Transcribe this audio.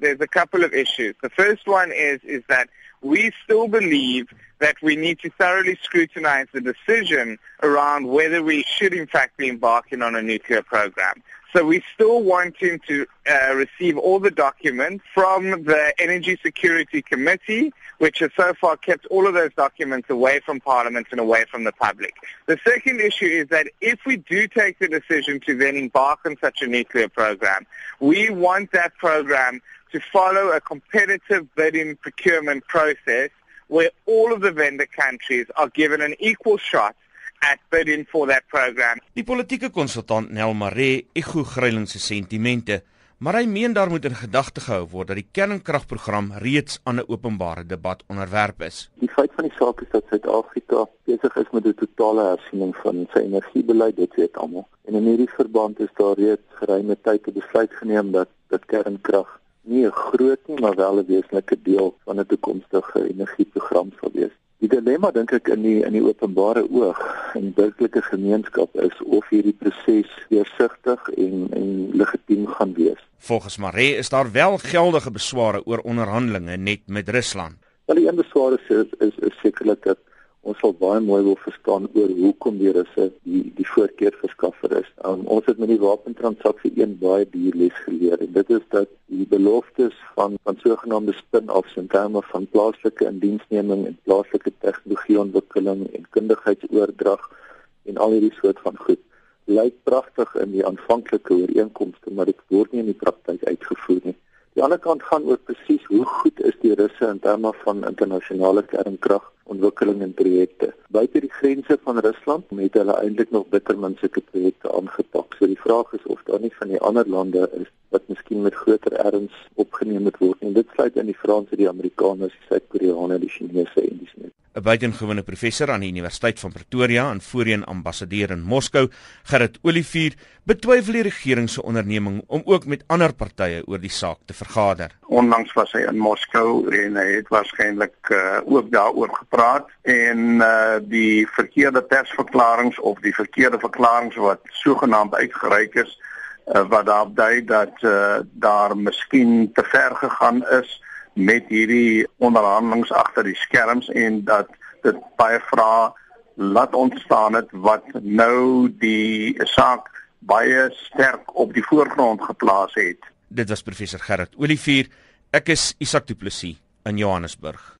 There's a couple of issues. The first one is is that we still believe that we need to thoroughly scrutinize the decision around whether we should in fact be embarking on a nuclear program. So we still wanting to uh, receive all the documents from the Energy Security Committee, which has so far kept all of those documents away from Parliament and away from the public. The second issue is that if we do take the decision to then embark on such a nuclear program, we want that program to follow a competitive bidding procurement process where all of the vendor countries are given an equal shot at bidding for that program. Die politieke konsultant Nel Maree ego grylin se sentimente, maar hy meen daar moet in gedagte gehou word dat die kernkragprogram reeds aan 'n openbare debat onderwerp is. Die feit van die saak is dat Suid-Afrika besig is met 'n totale hersiening van sy energiebeleid, dit weet almal. En in hierdie verband is daar reeds geruime tyd 'n besluit geneem dat dat kernkrag nie 'n groot nie, maar wel 'n wesenlike deel van 'n toekomstige energieprogram sal wees. Die dilemma dink ek in die in die openbare oog en burgerlike gemeenskap is of hierdie proses deursigtig en en legitiem gaan wees. Volgens Maree is daar wel geldige besware oor onderhandelinge net met Rusland. Wel die een besware is is, is sekerlik dat ons sal baie mooi wil verstaan oor hoekom die russe die die voorkeurverskaffer is. Um, ons het met die wapentransaksie een baie duur les geleer en dit is dat die beloftes van van sogenaamde spin-offs in terme van plaaslike indiensneming en plaaslike tegnologieontwikkeling en kundigheidsoordrag en al hierdie soort van goed lyk pragtig in die aanvanklike ooreenkomste maar dit word nie in die praktyk uitgevoer nie. Die ander kant gaan oor presies hoe goed is die russe in terme van internasionale kernkrag ontwikkeling en projekte. Buite die grense van Rusland het hulle eintlik nog bitter min sulke projekte aangepak. So die vraag is of daar nie van die ander lande is wat miskien met groter erns opgeneem moet word. En dit sluit in die Franse, die Amerikaners, die Suid-Koreane, die Chinese en die Smit. 'n Buitengewone professor aan die Universiteit van Pretoria en voorheen ambassadeur in Moskou, Gerrit Olivier, betwyfel die regering se onderneming om ook met ander partye oor die saak te vergader. Onlangs was hy in Moskou en hy het waarskynlik uh, ook daaroor gepraat en uh, die verkeerde persverklaringe of die verkeerde verklaringe wat sogenaamd uitgereik is uh, wat daarop dui dat uh, daar miskien te ver gegaan is met hierdie onderhandelinge agter die skerms en dat dit baie vrae laat ontstaan het wat nou die saak baie sterk op die voorgrond geplaas het. Dit was professor Gerrit Olivier. Ek is Isak Du Plessis in Johannesburg.